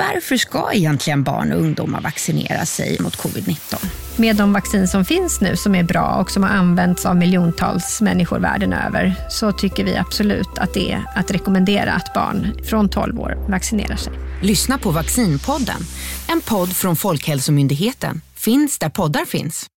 varför ska egentligen barn och ungdomar vaccinera sig mot covid-19? Med de vaccin som finns nu som är bra och som har använts av miljontals människor världen över så tycker vi absolut att det är att rekommendera att barn från 12 år vaccinerar sig. Lyssna på Vaccinpodden, en podd från Folkhälsomyndigheten. Finns där poddar finns.